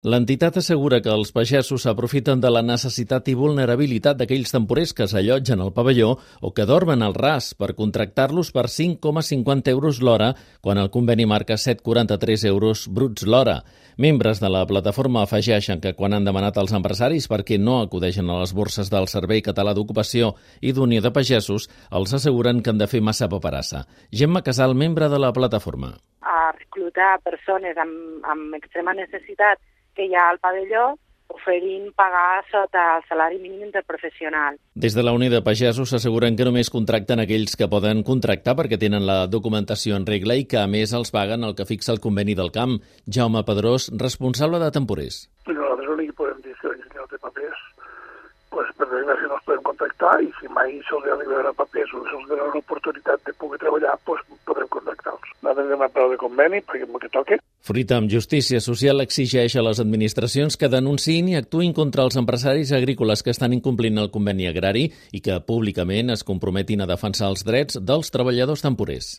L'entitat assegura que els pagesos s'aprofiten de la necessitat i vulnerabilitat d'aquells temporers que s'allotgen al pavelló o que dormen al ras per contractar-los per 5,50 euros l'hora quan el conveni marca 7,43 euros bruts l'hora. Membres de la plataforma afegeixen que quan han demanat als empresaris perquè no acudeixen a les borses del Servei Català d'Ocupació i d'Unió de Pagesos, els asseguren que han de fer massa paperassa. Gemma Casal, membre de la plataforma. A reclutar persones amb, amb extrema necessitat que hi ha al pavelló oferint pagar sota el salari mínim interprofessional. Des de la Unió de Pagesos s'asseguren que només contracten aquells que poden contractar perquè tenen la documentació en regla i que a més els paguen el que fixa el conveni del camp. Jaume Pedrós, responsable de temporers. Nosaltres l'únic que podem dir que no té papers, pues, per desgràcia no contractar i si mai se'ls arribarà papers o se'ls donarà una oportunitat de poder treballar, pues, podrem contractar-los. Nosaltres anem a peu de conveni perquè el que toque Fruita amb Justícia Social exigeix a les administracions que denunciïn i actuïn contra els empresaris agrícoles que estan incomplint el conveni agrari i que públicament es comprometin a defensar els drets dels treballadors temporers.